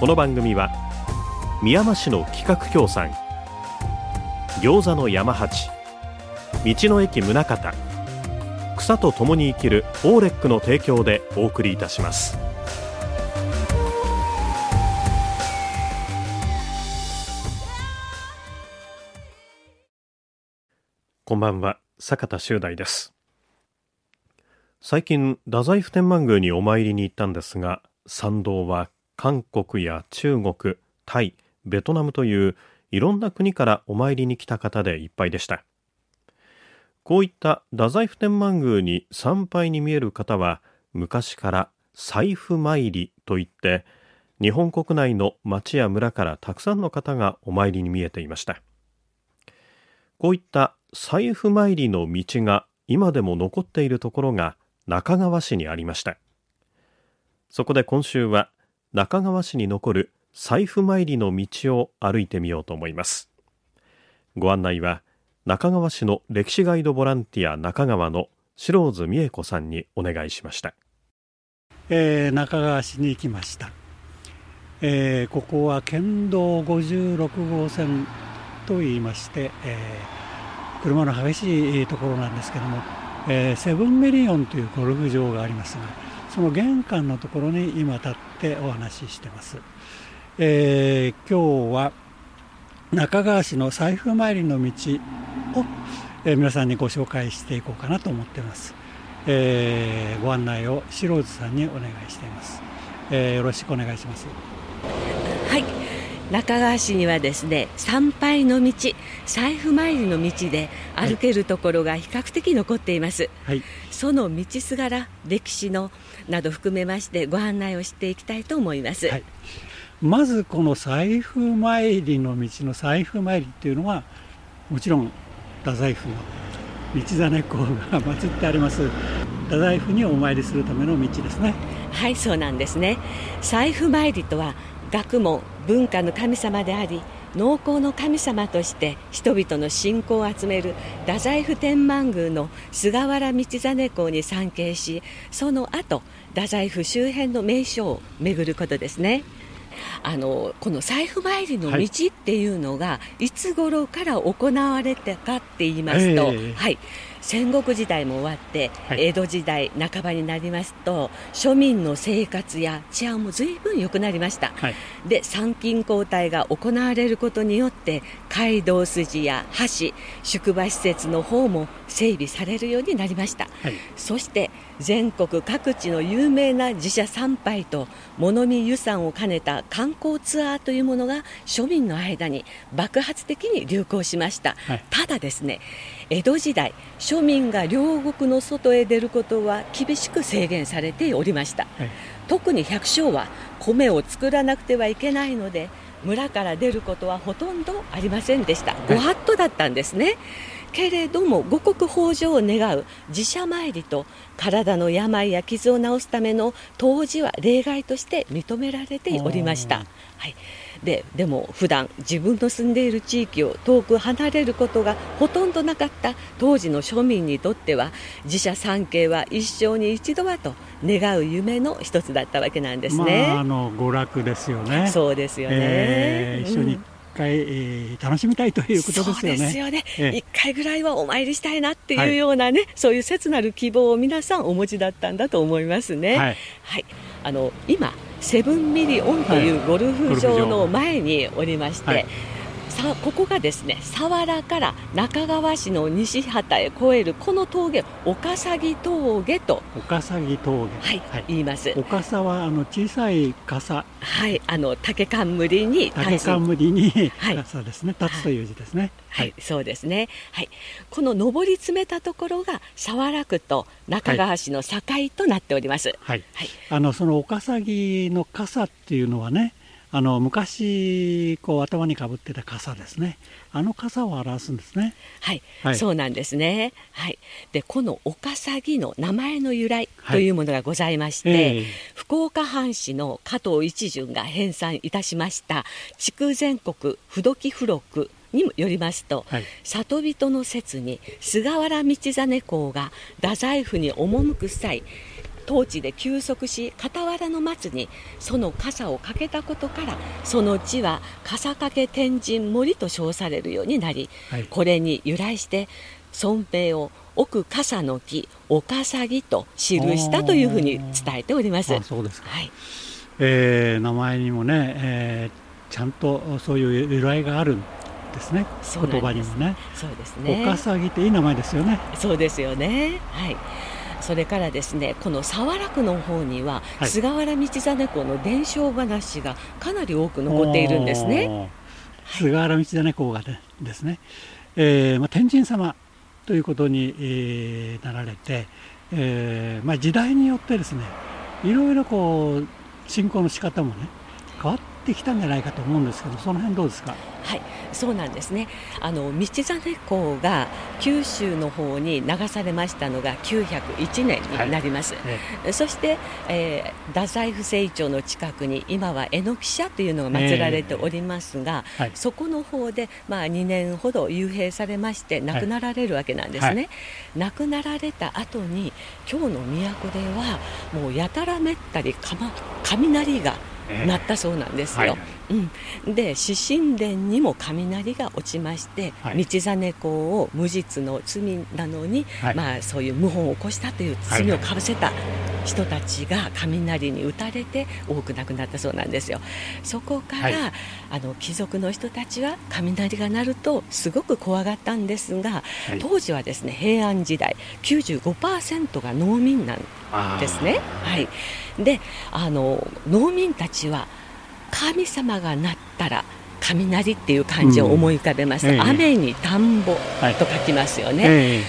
この番組は宮山市の企画協賛餃子の山八道の駅宗像草と共に生きるオーレックの提供でお送りいたします。こんばんは坂田修大です最近太宰府天満宮にお参りに行ったんですが参道は韓国や中国タイベトナムといういろんな国からお参りに来た方でいっぱいでした。こういった太宰府天満宮に参拝に見える方は昔から財布参りといって日本国内の町や村からたくさんの方がお参りに見えていました。こういった財布参りの道が今でも残っているところが中川市にありました。そこで今週は中川市に残る財布参りの道を歩いてみようと思います。ご案内は中川市の歴史ガイドボランティア中川の白津美恵子さんにお願いしました、えー、中川市に行きました、えー、ここは県道56号線と言いまして、えー、車の激しいところなんですけども、えー、セブンミリオンというゴルフ場がありますがその玄関のところに今立ってお話ししてます、えー、今日は中川市の財布参りの道を、えー、皆さんにご紹介していこうかなと思っています、えー、ご案内を白津さんにお願いしています、えー、よろしくお願いします。はい。中川市にはですね参拝の道財布参りの道で歩けるところが比較的残っています、はい、その道すがら歴史のなど含めましてご案内をしていきたいと思います、はい、まずこの財布参りの道の財布参りっていうのはもちろん太宰府の道真公が祀ってあります太宰府にお参りするための道ですね。はいそうなんですね。財布参りとは学問文化の神様であり農耕の神様として人々の信仰を集める太宰府天満宮の菅原道真公に参詣しその後太宰府周辺の名所を巡ることですね。あのこの財布参りの道っていうのが、はい、いつ頃から行われたかって言いますと、えー、はい、戦国時代も終わって、はい、江戸時代半ばになりますと庶民の生活や治安も随分良くなりました、はい、で参勤交代が行われることによって街道筋や橋宿場施設の方も整備されるようになりました、はい、そして全国各地の有名な寺社参拝と物見遊山を兼ねた観光ツアーというものが庶民の間に爆発的に流行しました、ただですね江戸時代庶民が両国の外へ出ることは厳しく制限されておりました、はい、特に百姓は米を作らなくてはいけないので村から出ることはほとんどありませんでした、ご法度だったんですね、けれども五穀豊穣を願う自社参りと体の病や傷を治すための当時は例外として認められておりました。はいででも普段自分の住んでいる地域を遠く離れることがほとんどなかった当時の庶民にとっては自社参詣は一生に一度はと願う夢の一つだったわけなんですね。まあ、あの娯楽ですよね。そうですよね。えー、一緒に、回、えー、楽しみたいということですよね。ですよね。一、えー、回ぐらいはお参りしたいなっていうようなね、はい、そういう切なる希望を皆さんお持ちだったんだと思いますね。はい。はい、あの今セブンミリオンというゴルフ場の前におりまして、はい、さここがですね佐原から中川市の西畑へ越えるこの峠岡崎峠と岡崎峠。はい、はい、言います。岡佐はあの小さい傘。はいあの竹冠に竹冠に傘ですね、立つという字ですね、はい、はい、そうですね。はい。この上り詰めたところが佐原区と中川市の境となっております。はい、はい、あのその岡崎の傘っていうのはねあの昔こう頭にかぶってた傘ですね。あの傘を表すんですね。はい、はい、そうなんですね。はい。でこのおかさぎの名前の由来というものがございまして、はいえ。ー、福岡藩士の加藤一順が編纂いたしました筑前国不時付録によりますと、はい、里人の説に菅原道真公が太宰府に赴く際当地で休息し傍らの松にその傘をかけたことからその地は笠掛天神森と称されるようになり、はい、これに由来して尊名を奥笠の木岡ぎと記したというふうに伝えております。そうですか、はい。えー、名前にもね、えー、ちゃんとそういう由来があるんですね。言葉にもね。そうですね。岡ぎっていい名前ですよね。そうですよね。はいそれからですねこの早良区の方には、はい、菅原道真公の伝承話がかなり多く残っているんですね。菅原道真公がですね、えーまあ、天神様ということに、えー、なられて、えーまあ、時代によってですねいろいろこう信仰の仕方もね変わってきたんじゃないかと思うんですけどその辺どうですか？はいそうなんですね。あの道真公が九州の方に流されましたのが901年になります、はい、そして、えー、太宰府政庁の近くに今は榎木社というのが祀られておりますが、えーはい、そこの方で、まあ、2年ほど幽閉されまして亡くなられるわけなんですね、はい、亡くなられた後に今日の都ではもうやたらめったりか、ま、雷がなったそうなんですよ。はいうん、で獅神殿にも雷が落ちまして、はい、道真公を無実の罪なのに、はい、まあ、そういう謀反を起こしたという罪をかぶせた人たちが雷に打たれて多く亡くなったそうなんですよ。そこから、はい、あの貴族の人たちは雷が鳴るとすごく怖がったんですが、当時はですね平安時代95%が農民なんですね。はい、であの農民たちは神様が鳴ったら雷っていう漢字を思い浮かべます、うん、雨に田んぼと書きますよね、はいえ。ー、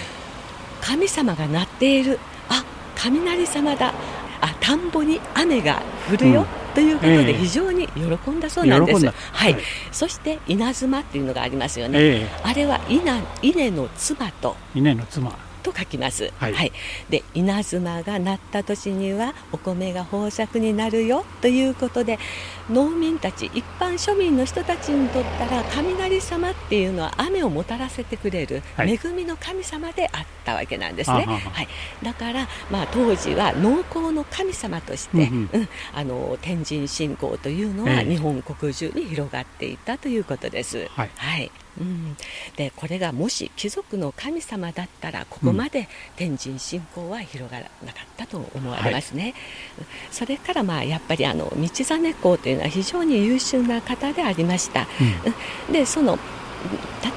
神様が鳴っているあ雷様だ。あ田んぼに雨が降るよ、うん、ということで非常に喜んだそうなんです、はい、はい、そして稲妻っていうのがありますよね、えー、あれは稲稲の妻と。稲の妻と書きます、はい、はい、で稲妻が鳴った年にはお米が豊作になるよということで農民たち一般庶民の人たちにとったら雷様っていうのは雨をもたらせてくれる恵みの神様であったわけなんですね、はい、はい、だから、まあ、当時は農耕の神様として、うん、うん、あの天神信仰というのは日本国中に広がっていたということです。はい、はいうん、でこれがもし貴族の神様だったらここまで天神信仰は広がらなかったと思われますね、はい、それからまあやっぱりあの道真公というのは非常に優秀な方でありました、うん、でその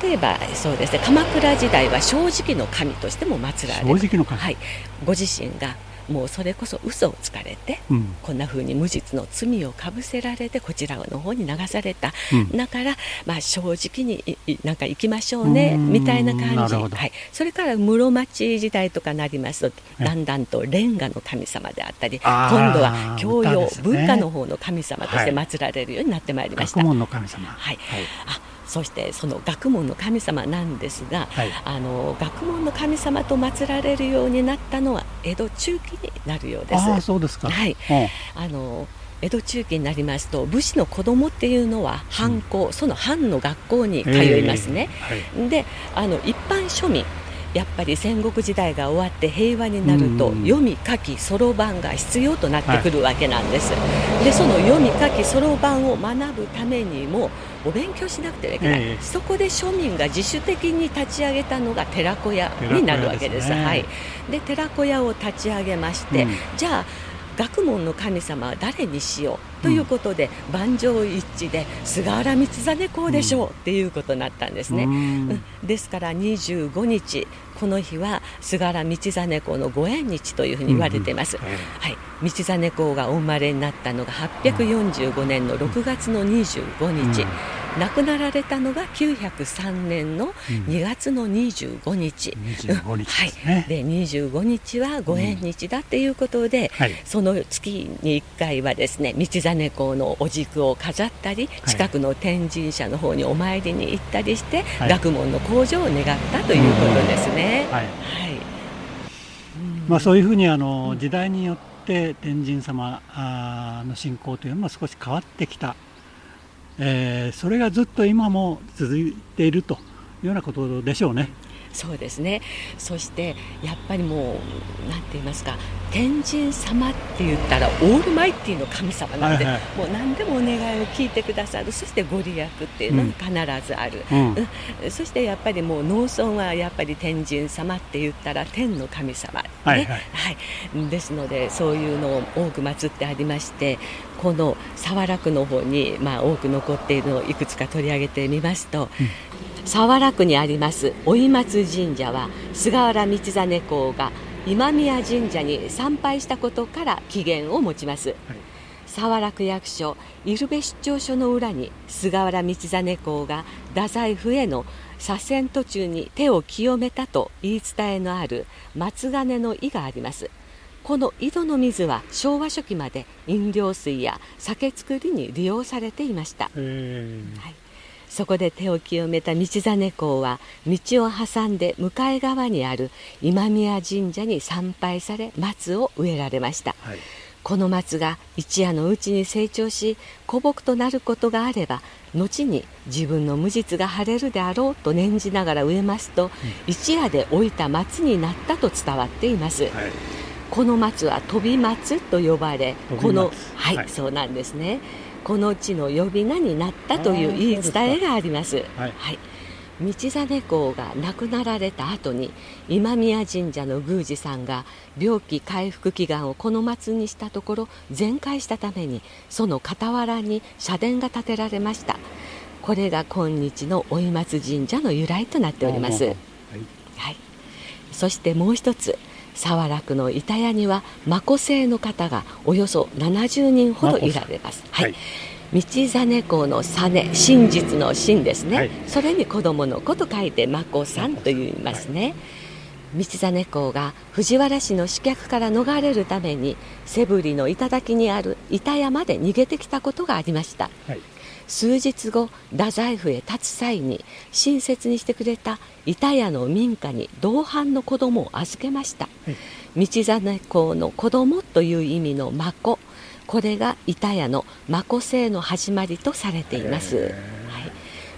例えばそうですね鎌倉時代は正直の神としても祀られ正直の神、はい、ご自身がもうそれこそ嘘をつかれて、うん、こんなふうに無実の罪をかぶせられてこちらの方に流された、うん、だから、まあ、正直になんか行きましょうねみたいな感じ、はい、それから室町時代とかなりますとだんだんとレンガの神様であったり今度は教養、ね、文化の方の神様として祀られるようになってまいりました。学問の神様。はい、はい、あそしてその学問の神様なんですが、はい、あの学問の神様と祀られるようになったのは江戸中期になるようです。あそうですか、はい、あの江戸中期になりますと武士の子供っていうのは藩校、うん、その藩の学校に通いますね。えー。はい、であの一般庶民やっぱり戦国時代が終わって平和になると、読み書きそろばんが必要となってくるわけなんです、はい、でその読み書きそろばんを学ぶためにもお勉強しなくてはいけない、えー、そこで庶民が自主的に立ち上げたのが寺子屋になるわけです。ですね、はい、で寺子屋を立ち上げまして、うん、じゃあ学問の神様は誰にしようということで、うん、万丈一致で菅原道真公でしょう、うん、っていうことになったんですね、うん、ですから25日この日は菅原道真公のご縁日というふうに言われています、はい、道真公がお生まれになったのが845年の6月の25日、亡くなられたのが903年の2月の25日、うん、25日ですね、はい、で25日はご縁日だっていうことで、うんはい、その月に1回はですね道真公のお軸を飾ったり近くの天神社の方にお参りに行ったりして、はい、学問の向上を願ったということですね。はい、まあ、そういうふうにあの時代によって天神様の信仰というのも少し変わってきたえー、それがずっと今も続いているというようなことでしょうね。そうですね。そしてやっぱりもうなんて言いますか天神様って言ったらオールマイティの神様なんで、はいはい、もう何でもお願いを聞いてくださる。そしてご利益っていうのが必ずある、うん。うん、そしてやっぱりもう農村はやっぱり天神様って言ったら天の神様、ね、はい、はい。はい、ですのでそういうのを多く祀ってありましてこの早良区の方に、まあ、多く残っているのをいくつか取り上げてみますと、うん早良区にあります追松神社は菅原道真公が今宮神社に参拝したことから起源を持ちます、はい、早良区役所入部出張所の裏に菅原道真公が太宰府への左遷途中に手を清めたと言い伝えのある松金の井がありますこの井戸の水は昭和初期まで飲料水や酒造りに利用されていました、はいそこで手を清めた道真公は道を挟んで向かい側にある今宮神社に参拝され松を植えられました、はい、この松が一夜のうちに成長し古木となることがあれば後に自分の無実が晴れるであろうと念じながら植えますと、うん、一夜で老いた松になったと伝わっています、はい、この松は飛び松と呼ばれこのはい、はい、そうなんですねこの地の呼び名になったという言い伝えがあります。はい、はい。道真公が亡くなられた後に今宮神社の宮司さんが病気回復祈願をこの松にしたところ全壊したためにその傍らに社殿が建てられました。これが今日の追松神社の由来となっております、はい、はい、そしてもう一つ沢楽の板屋には馬子姓の方がおよそ70人ほどいられます。はい、道真公の実真実の真ですね、はい、それに子供の子と書いて眞子さんと言いますね、はい、道真公が藤原氏の刺客から逃れるために背振りの頂にある板山で逃げてきたことがありました、はい数日後太宰府へ立つ際に親切にしてくれた板屋の民家に同伴の子供を預けました、はい、道真公の子供という意味の孫。これが板屋の孫姓の始まりとされています、はい、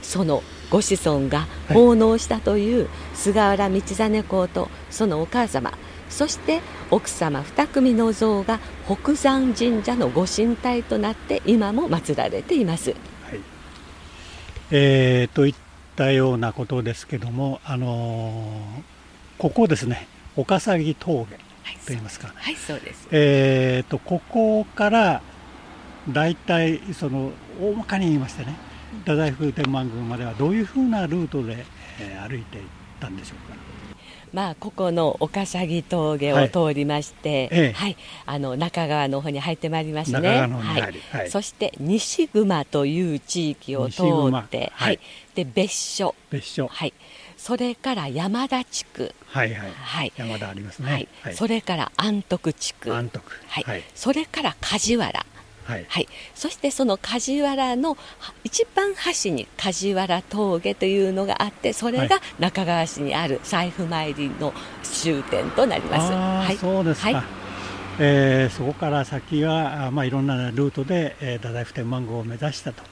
そのご子孫が奉納したという菅原道真公とそのお母様。そして奥様2組の像が北山神社のご神体となって今も祀られています。えー、といったようなことですけども、あのー、ここですね岡崎峠と言いますか、はい、そうです、えーと、ここから大体その大まかに言いましてね太宰府天満宮まではどういうふうなルートで、えー、歩いていったんでしょうか？まあ、ここの岡崎峠を通りまして、はい、はい、あの中川の方に入ってまいりますね。はい。はい、そして西熊という地域を通って、はい、で別所、別所、はい、それから山田地区、はいはい、はい、山田ありますね。はい、それから安徳地区、安徳、はい、それから梶原。はい、はい、そしてその梶原の一番端に梶原峠というのがあってそれが中川市にある財布参りの終点となります。はい、そうですか、はい。えー、そこから先は、まあ、いろんなルートで、えー、太宰府天満宮を目指したと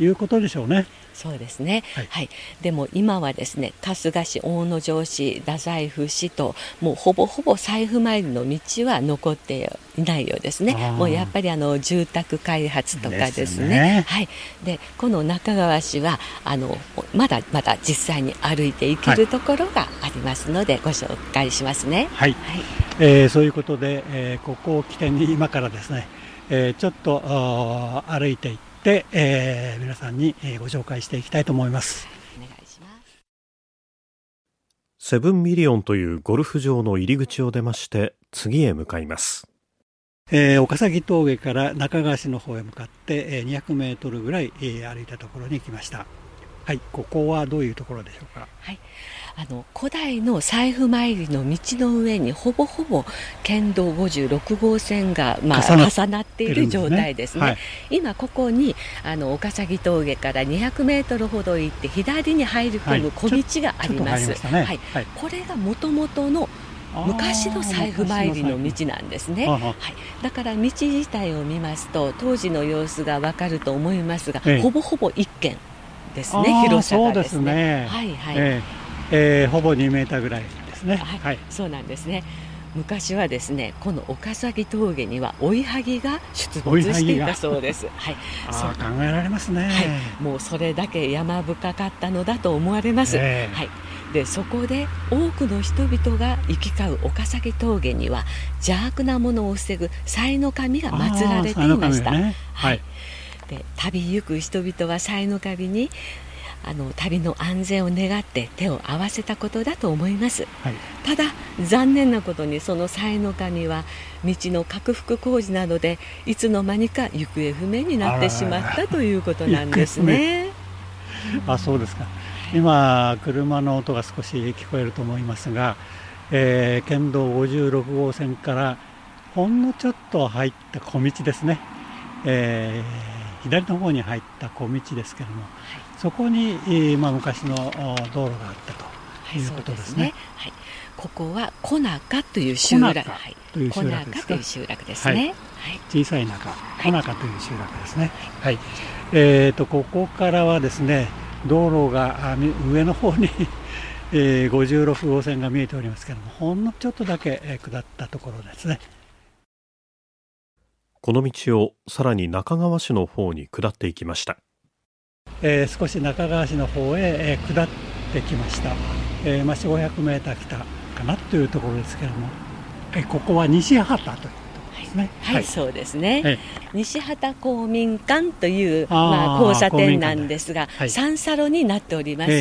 いうことでしょうね。そうですね、はい、はい、でも今はですね春日市大野城市太宰府市ともうほぼほぼ財布参りの道は残っていないようですね。もうやっぱりあの住宅開発とかですね、ね、はい、でこの中川市はあのまだまだ実際に歩いていけるところがありますので、ご紹介しますね。はい、はい、えー、そういうことで、えー、ここを起点に今からですね、えー、ちょっと歩いていってで、えー、皆さんにご紹介していきたいと思います。セブンミリオンというゴルフ場の入り口を出まして次へ向かいます。えー、岡崎峠から中川市の方へ向かって、えー、200メートルぐらい、えー、歩いたところに来ました。はい、ここはどういうところでしょうか？はい、あの古代の財布参りの道の上にほぼほぼ県道56号線が、まあ、重なっている状態ですね、はい、今ここにあの岡崎峠から200メートルほど行って左に入り込む小道があります、はい、これがもともとの昔の財布参りの道なんですね、はい、だから道自体を見ますと当時の様子がわかると思いますが、ええ、ほぼほぼ一軒ですね。広さがですね。はいはい、ええー、ほぼ2メーターぐらいですね、はい、はい、そうなんですね。昔はですねこの岡崎峠には追いはぎが出没していたそうです。はい、そう。考えられますね、はい、もうそれだけ山深かったのだと思われます。えー、はい。でそこで多くの人々が行き交う岡崎峠には邪悪なものを防ぐ才の神が祀られていました。ね、はい。で旅行く人々は才の神にあの旅の安全を願って手を合わせたことだと思います、はい、ただ残念なことにその才の神は道の拡幅工事などでいつの間にか行方不明になってしまったということなんですね。あそうですか。今車の音が少し聞こえると思いますが、えー、県道56号線からほんのちょっと入った小道ですね、えー、左の方に入った小道ですけども、はいそこに、まあ、昔の道路があったということですね。はい、ここは小中という集落、はい、という集落ですという集落ですね。はい、小さい中、小中という集落ですね。はい。えっ、ー、とここからはですね、道路が上の方に えー、56号線が見えておりますけれども、ほんのちょっとだけ、えー、下ったところですね。この道をさらに中川市の方に下っていきました。えー、少し中川市の方へ、えー、下ってきました、えーまあ、4 5 0 0メーター来たかなというところですけれども、えー、ここは西畑というですね。はい、はい、そうですね。はい、西畑公民館というまあ交差点なんですが、はい、三サロになっております。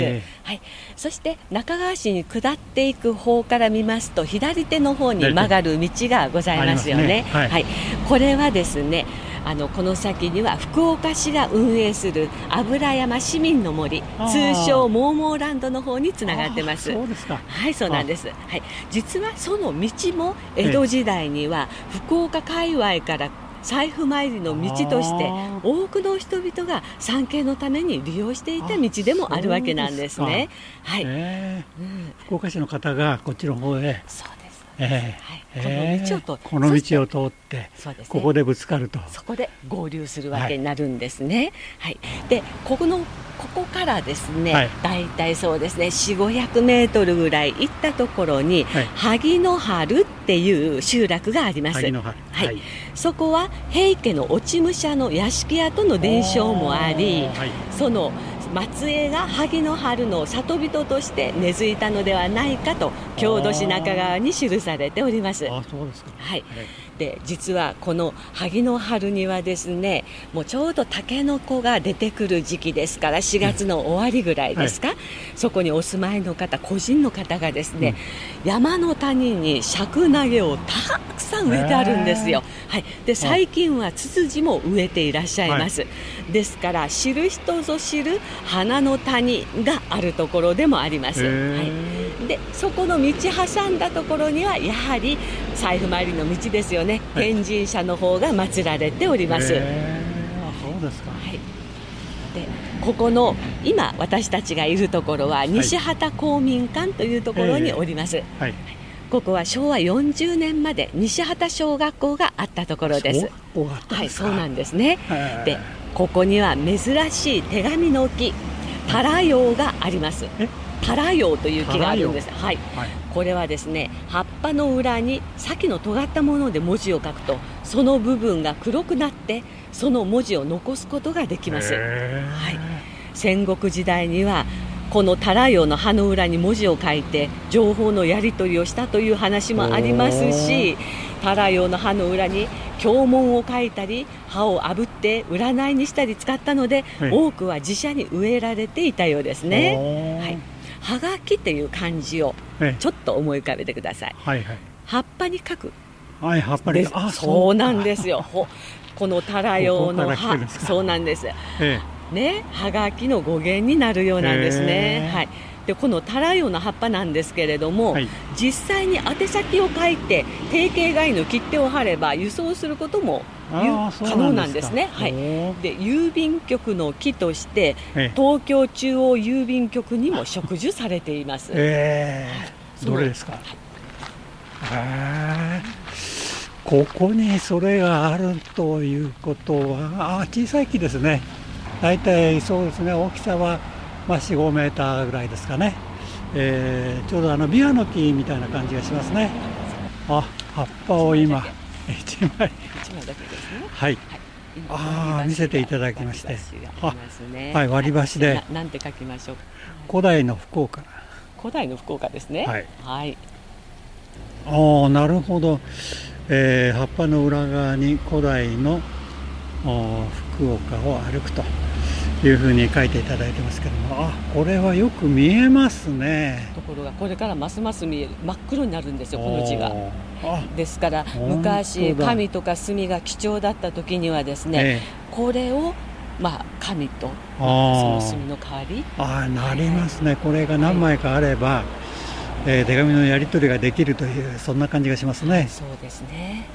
はい。そして中川市に下っていく方から見ますと左手の方に曲がる道がございますよね。ねはい、はい。これはですね。あのこの先には福岡市が運営する油山市民の森通称モーモーランドの方につながってます。そうですか。はいそうなんです。はい。実はその道も江戸時代には福岡界隈から財布参りの道として多くの人々が参詣のために利用していた道でもあるわけなんですね。はい、えーうん、福岡市の方がこっちの方へえー、はい、この道を通って、こここでぶつかると。そこで合流するわけになるんですね。はい、はい、でここのここからですね、はい、大体そうですね4 5 0 0メートルぐらい行ったところに、はい、萩の春っていう集落があります。はい、はい、そこは平家の落ち武者の屋敷跡の伝承もあり、その松江が萩の春の里人として根付いたのではないかと郷土史中川に記されております。あそうですか。はい、で実はこの萩の春にはですねもうちょうどたけのこが出てくる時期ですから4月の終わりぐらいですか、はい、そこにお住まいの方個人の方がですね、うん、山の谷に尺投げをたくさん植えてあるんですよ、はい、で最近はツツジも植えていらっしゃいます、はい、ですから知る人ぞ知る花の谷があるところでもあります、はい、でそこの道挟んだところにはやはり財布参りの道ですよね、はい、天神社の方が祀られております。そうですか、はい。でここの今私たちがいるところは西畑公民館というところにおります、はい、ここは昭和40年まで西畑小学校があったところです。はいそうなんですね。でここには珍しい手紙の木タラヨウがありますタラヨウという木があるんです、はい、はい、これはですね葉っぱの裏に先の尖ったもので文字を書くとその部分が黒くなってその文字を残すことができます、はい、戦国時代にはこのタラヨウの葉の裏に文字を書いて情報のやり取りをしたという話もありますしタラヨウの葉の裏に経文を書いたり葉を炙って占いにしたり使ったので、はい、多くは自社に植えられていたようですね。はいはがきっていう漢字をちょっと思い浮かべてください、はいはい、葉っぱに書く。はい葉っぱでにあそう。なんすですよ。ほこのタラ用の葉。そうなんです。えねはがきの語源になるようなんですね。はい。でこのタラ用の葉っぱなんですけれども、はい。実際に宛先を書いて定型外の切手を貼れば輸送することも可能なんですね。はい。で郵便局の木としてええ東京中央郵便局にも植樹されています。えー、どれですか？へーここにそれがあるということは、あ小さい木ですね。大体そうですね、大きさは、まあ、4、5メーターぐらいですかね。えーちょうどあのビワの木みたいな感じがしますね。あ、葉っぱを今、一枚、一枚だけですね。はい、今あー割り箸見せていただきましてねはい割り箸でななんて書きましょう。古代の福岡。古代の福岡ですね。はい。はい。ああなるほど、えー葉っぱの裏側に古代の福岡を歩くというふうに書いていただいてますけどもあこれはよく見えますねところがこれからますます見える真っ黒になるんですよこの字が。ですから昔だ。紙とか墨が貴重だった時にはですね、えこれをまあ紙とえそのあ墨の代わり。ああなりますね。これが何枚かあれば、えー手紙のやり取りができるというそんな感じがしますね。そうですね。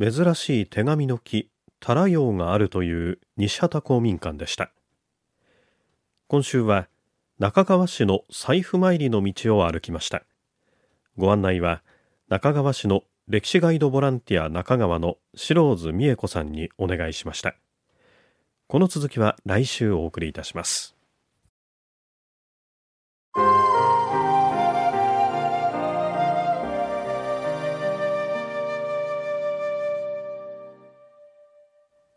珍しい手紙の木タラヨウがあるという西畑公民館でした。今週は中川市の財布参りの道を歩きましたご案内は中川市の歴史ガイドボランティア中川の白津美恵子さんにお願いしました。この続きは来週お送りいたします。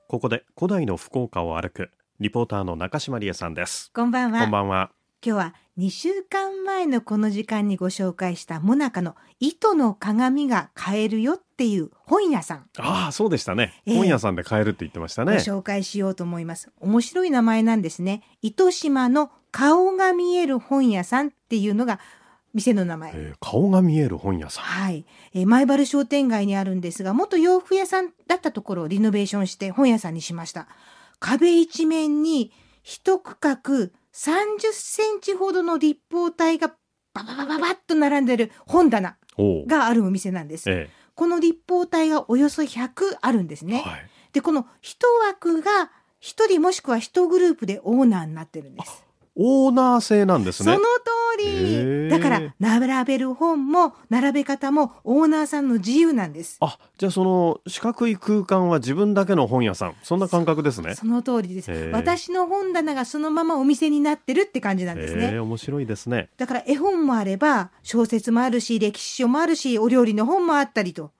ここで古代の福岡を歩くリポーターの中島理恵さんです。こんばんは。こんばんは今日は2週間前のこの時間にご紹介したモナカの糸の鏡が買えるよっていう本屋さん、ああそうでしたね、ええ。本屋さんで買えるって言ってましたごね紹介しようと思います。面白い名前なんですね。糸島の顔が見える本屋さんっていうのが店の名前。えー顔が見える本屋さん。はい、えー前原商店街にあるんですが元洋服屋さんだったところをリノベーションして本屋さんにしました。壁一面に一区画30センチほどの立方体がバババババッと並んでる本棚があるお店なんです、えこの立方体がおよそ100あるんですね、えはい。でこの一枠が一人もしくは一グループでオーナーになってるんです。オーナー制なんですね。その通り。だから並べる本も並べ方もオーナーさんの自由なんです。あじゃあその四角い空間は自分だけの本屋さん。そんな感覚ですね。その通りです。私の本棚がそのままお店になってるって感じなんですね、ええ面白いですね。だから絵本もあれば小説もあるし歴史書もあるしお料理の本もあったりと。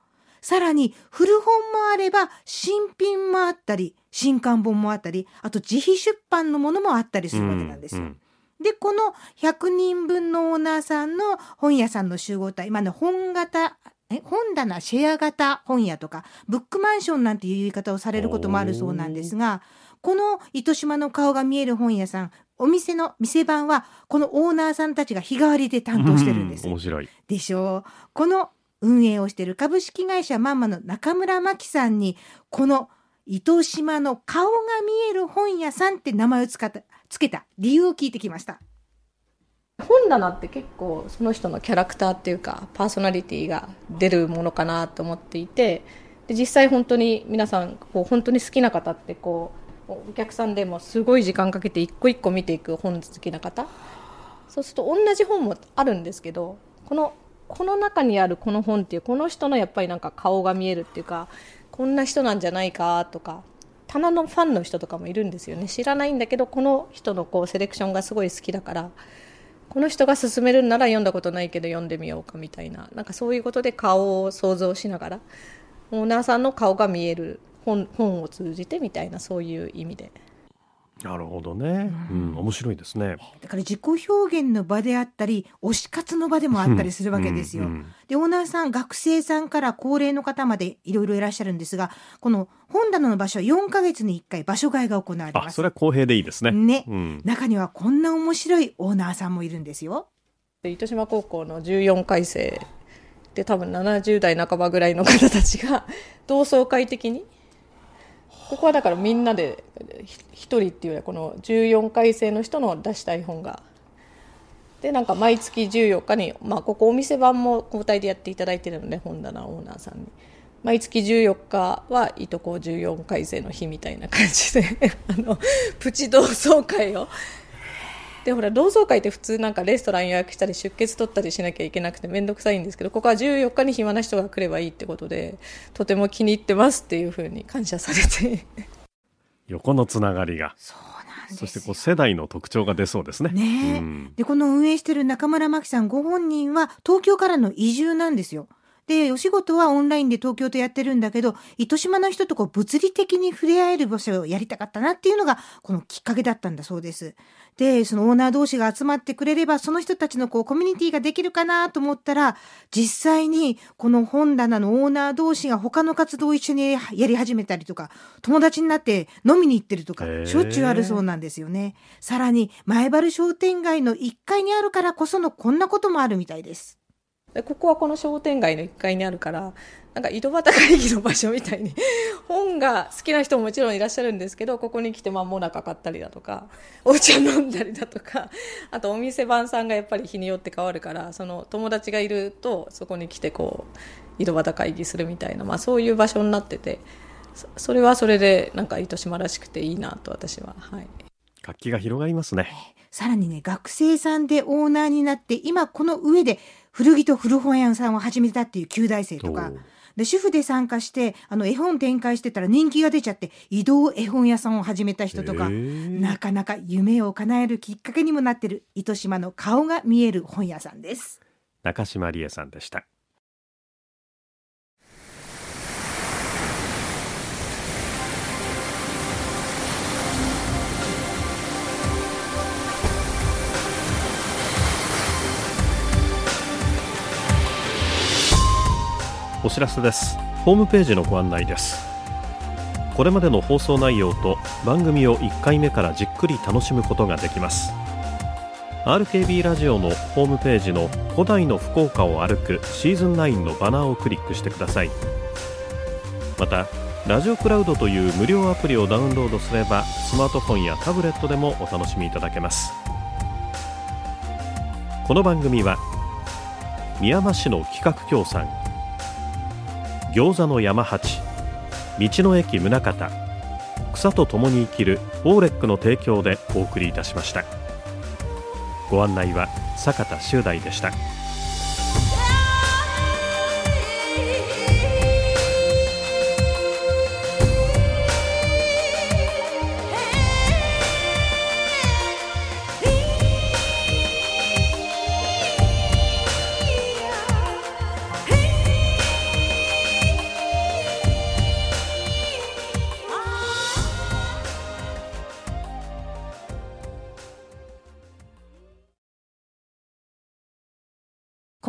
さらに古本もあれば新品もあったり新刊本もあったりあと自費出版のものもあったりするわけなんですよ。うんでこの100人分のオーナーさんの本屋さんの集合体今の本型え本棚シェア型本屋とかブックマンションなんていう言い方をされることもあるそうなんですがこの糸島の顔が見える本屋さんお店の店番はこのオーナーさんたちが日替わりで担当してるんです。う面白いでしょ？うこの運営をしている株式会社マンマの中村真紀さんにこの糸島の顔が見える本屋さんって名前を使ったつけた理由を聞いてきました。本棚って結構その人のキャラクターっていうかパーソナリティが出るものかなと思っていてで実際本当に皆さんこう本当に好きな方ってこうお客さんでもすごい時間かけて一個一個見ていく本好きな方そうすると同じ本もあるんですけどこのこの中にあるこの本っていうこの人のやっぱりなんか顔が見えるっていうかこんな人なんじゃないかとか棚のファンの人とかもいるんですよね。知らないんだけどこの人のこうセレクションがすごい好きだからこの人が勧めるんなら読んだことないけど読んでみようかみたいななんかそういうことで顔を想像しながらオーナーさんの顔が見える本本を通じてみたいなそういう意味で。なるほどね、うん、面白いですね。だから自己表現の場であったり推し活の場でもあったりするわけですよ。うんうんでオーナーさん学生さんから高齢の方までいろいろいらっしゃるんですがこの本棚の場所は4ヶ月に1回場所替えが行われます。あそ。れは公平でいいですね。ね。うん、中にはこんな面白いオーナーさんもいるんですよ。で糸島高校の14回生で多分70代半ばぐらいの方たちが同窓会的にここはだからみんなで1人っていうよりはこの14回生の人の出したい本が。でなんか毎月14日に、まあ、ここお店版も交代でやっていただいてるので本棚オーナーさんに。毎月14日はいとこ14回生の日みたいな感じで あのプチ同窓会をでほら同窓会って普通なんかレストラン予約したり出血取ったりしなきゃいけなくて面倒くさいんですけどここは14日に暇な人が来ればいいってことでとても気に入ってますっていうふうに感謝されて。横のつながりがそしてこう世代の特徴が出そうですね。ね。え、うん。でこの運営してる中村真紀さんご本人は東京からの移住なんですよ。でお仕事はオンラインで東京とやってるんだけど糸島の人とこう物理的に触れ合える場所をやりたかったなっていうのがこのきっかけだったんだそうです。でそのオーナー同士が集まってくれればその人たちのこうコミュニティができるかなと思ったら実際にこの本棚のオーナー同士が他の活動を一緒にやり始めたりとか友達になって飲みに行ってるとかしょっちゅうあるそうなんですよね。さらに前原商店街の1階にあるからこそのこんなこともあるみたいです。でここはこの商店街の1階にあるからなんか井戸端会議の場所みたいに 本が好きな人ももちろんいらっしゃるんですけどここに来てまあモナカ買ったりだとかお茶飲んだりだとかあとお店番さんがやっぱり日によって変わるからその友達がいるとそこに来てこう井戸端会議するみたいな、まあ、そういう場所になっててそそれはそれでなんか糸島らしくていいなと私は、はい、活気が広がりますね。さらにね、学生さんでオーナーになって、今この上で古着と古本屋さんを始めたっていう旧大生とか。で主婦で参加して、あの絵本展開してたら人気が出ちゃって、移動絵本屋さんを始めた人とか。なかなか夢を叶えるきっかけにもなってる糸島の顔が見える本屋さんです。中島理恵さんでしたお知らせです。ホームページのご案内です。これまでの放送内容と番組を1回目からじっくり楽しむことができます。RKB ラジオのホームページの古代の福岡を歩くシーズン9のバナーをクリックしてください。またラジオクラウドという無料アプリをダウンロードすればスマートフォンやタブレットでもお楽しみいただけます。この番組は宮間市の企画協賛餃子の山八。道の駅宗方草と共に生きるオーレックの提供でお送りいたしました。ご案内は坂田修大でした。